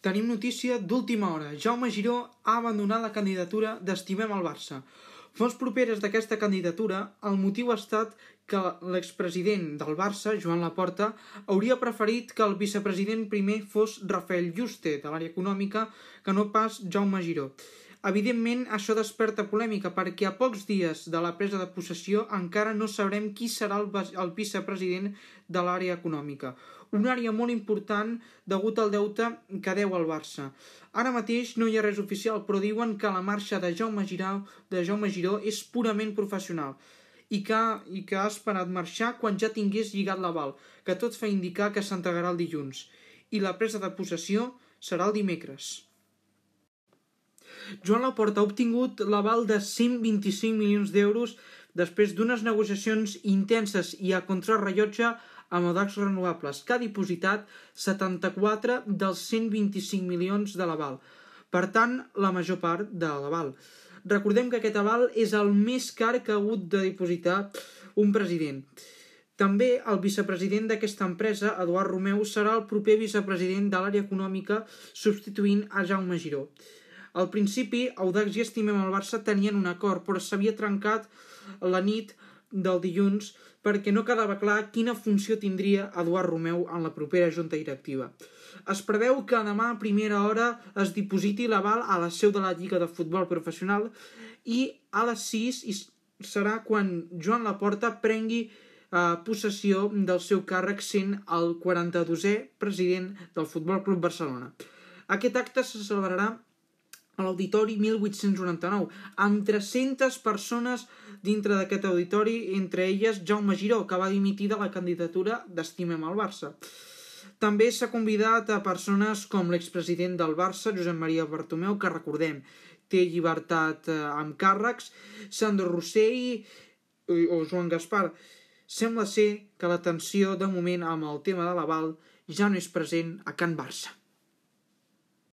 Tenim notícia d'última hora. Jaume Giró ha abandonat la candidatura d'Estimem el Barça. Fons properes d'aquesta candidatura, el motiu ha estat que l'expresident del Barça, Joan Laporta, hauria preferit que el vicepresident primer fos Rafael Juste, de l'àrea econòmica, que no pas Jaume Giró. Evidentment, això desperta polèmica perquè a pocs dies de la presa de possessió encara no sabrem qui serà el, el vicepresident de l'àrea econòmica. Una àrea molt important degut al deute que deu al Barça. Ara mateix no hi ha res oficial, però diuen que la marxa de Jaume Giró, de Jaume Giró és purament professional i que, i que ha esperat marxar quan ja tingués lligat l'aval, que tot fa indicar que s'entregarà el dilluns. I la presa de possessió serà el dimecres. Joan Laporta ha obtingut l'aval de 125 milions d'euros després d'unes negociacions intenses i a contrarrellotge amb Audax Renovables, que ha dipositat 74 dels 125 milions de l'aval. Per tant, la major part de l'aval. Recordem que aquest aval és el més car que ha hagut de dipositar un president. També el vicepresident d'aquesta empresa, Eduard Romeu, serà el proper vicepresident de l'àrea econòmica substituint a Jaume Giró. Al principi, Audax i Estimem el Barça tenien un acord, però s'havia trencat la nit del dilluns perquè no quedava clar quina funció tindria Eduard Romeu en la propera junta directiva. Es preveu que demà a primera hora es dipositi l'aval a la seu de la Lliga de Futbol Professional i a les 6 serà quan Joan Laporta prengui eh, possessió del seu càrrec sent el 42è president del Futbol Club Barcelona. Aquest acte se celebrarà a l'Auditori 1899, amb 300 persones dintre d'aquest auditori, entre elles Jaume Giró, que va dimitir de la candidatura d'Estimem al Barça. També s'ha convidat a persones com l'expresident del Barça, Josep Maria Bartomeu, que recordem, té llibertat eh, amb càrrecs, Sandro Rossell o Joan Gaspar. Sembla ser que la tensió de moment amb el tema de l'aval ja no és present a Can Barça.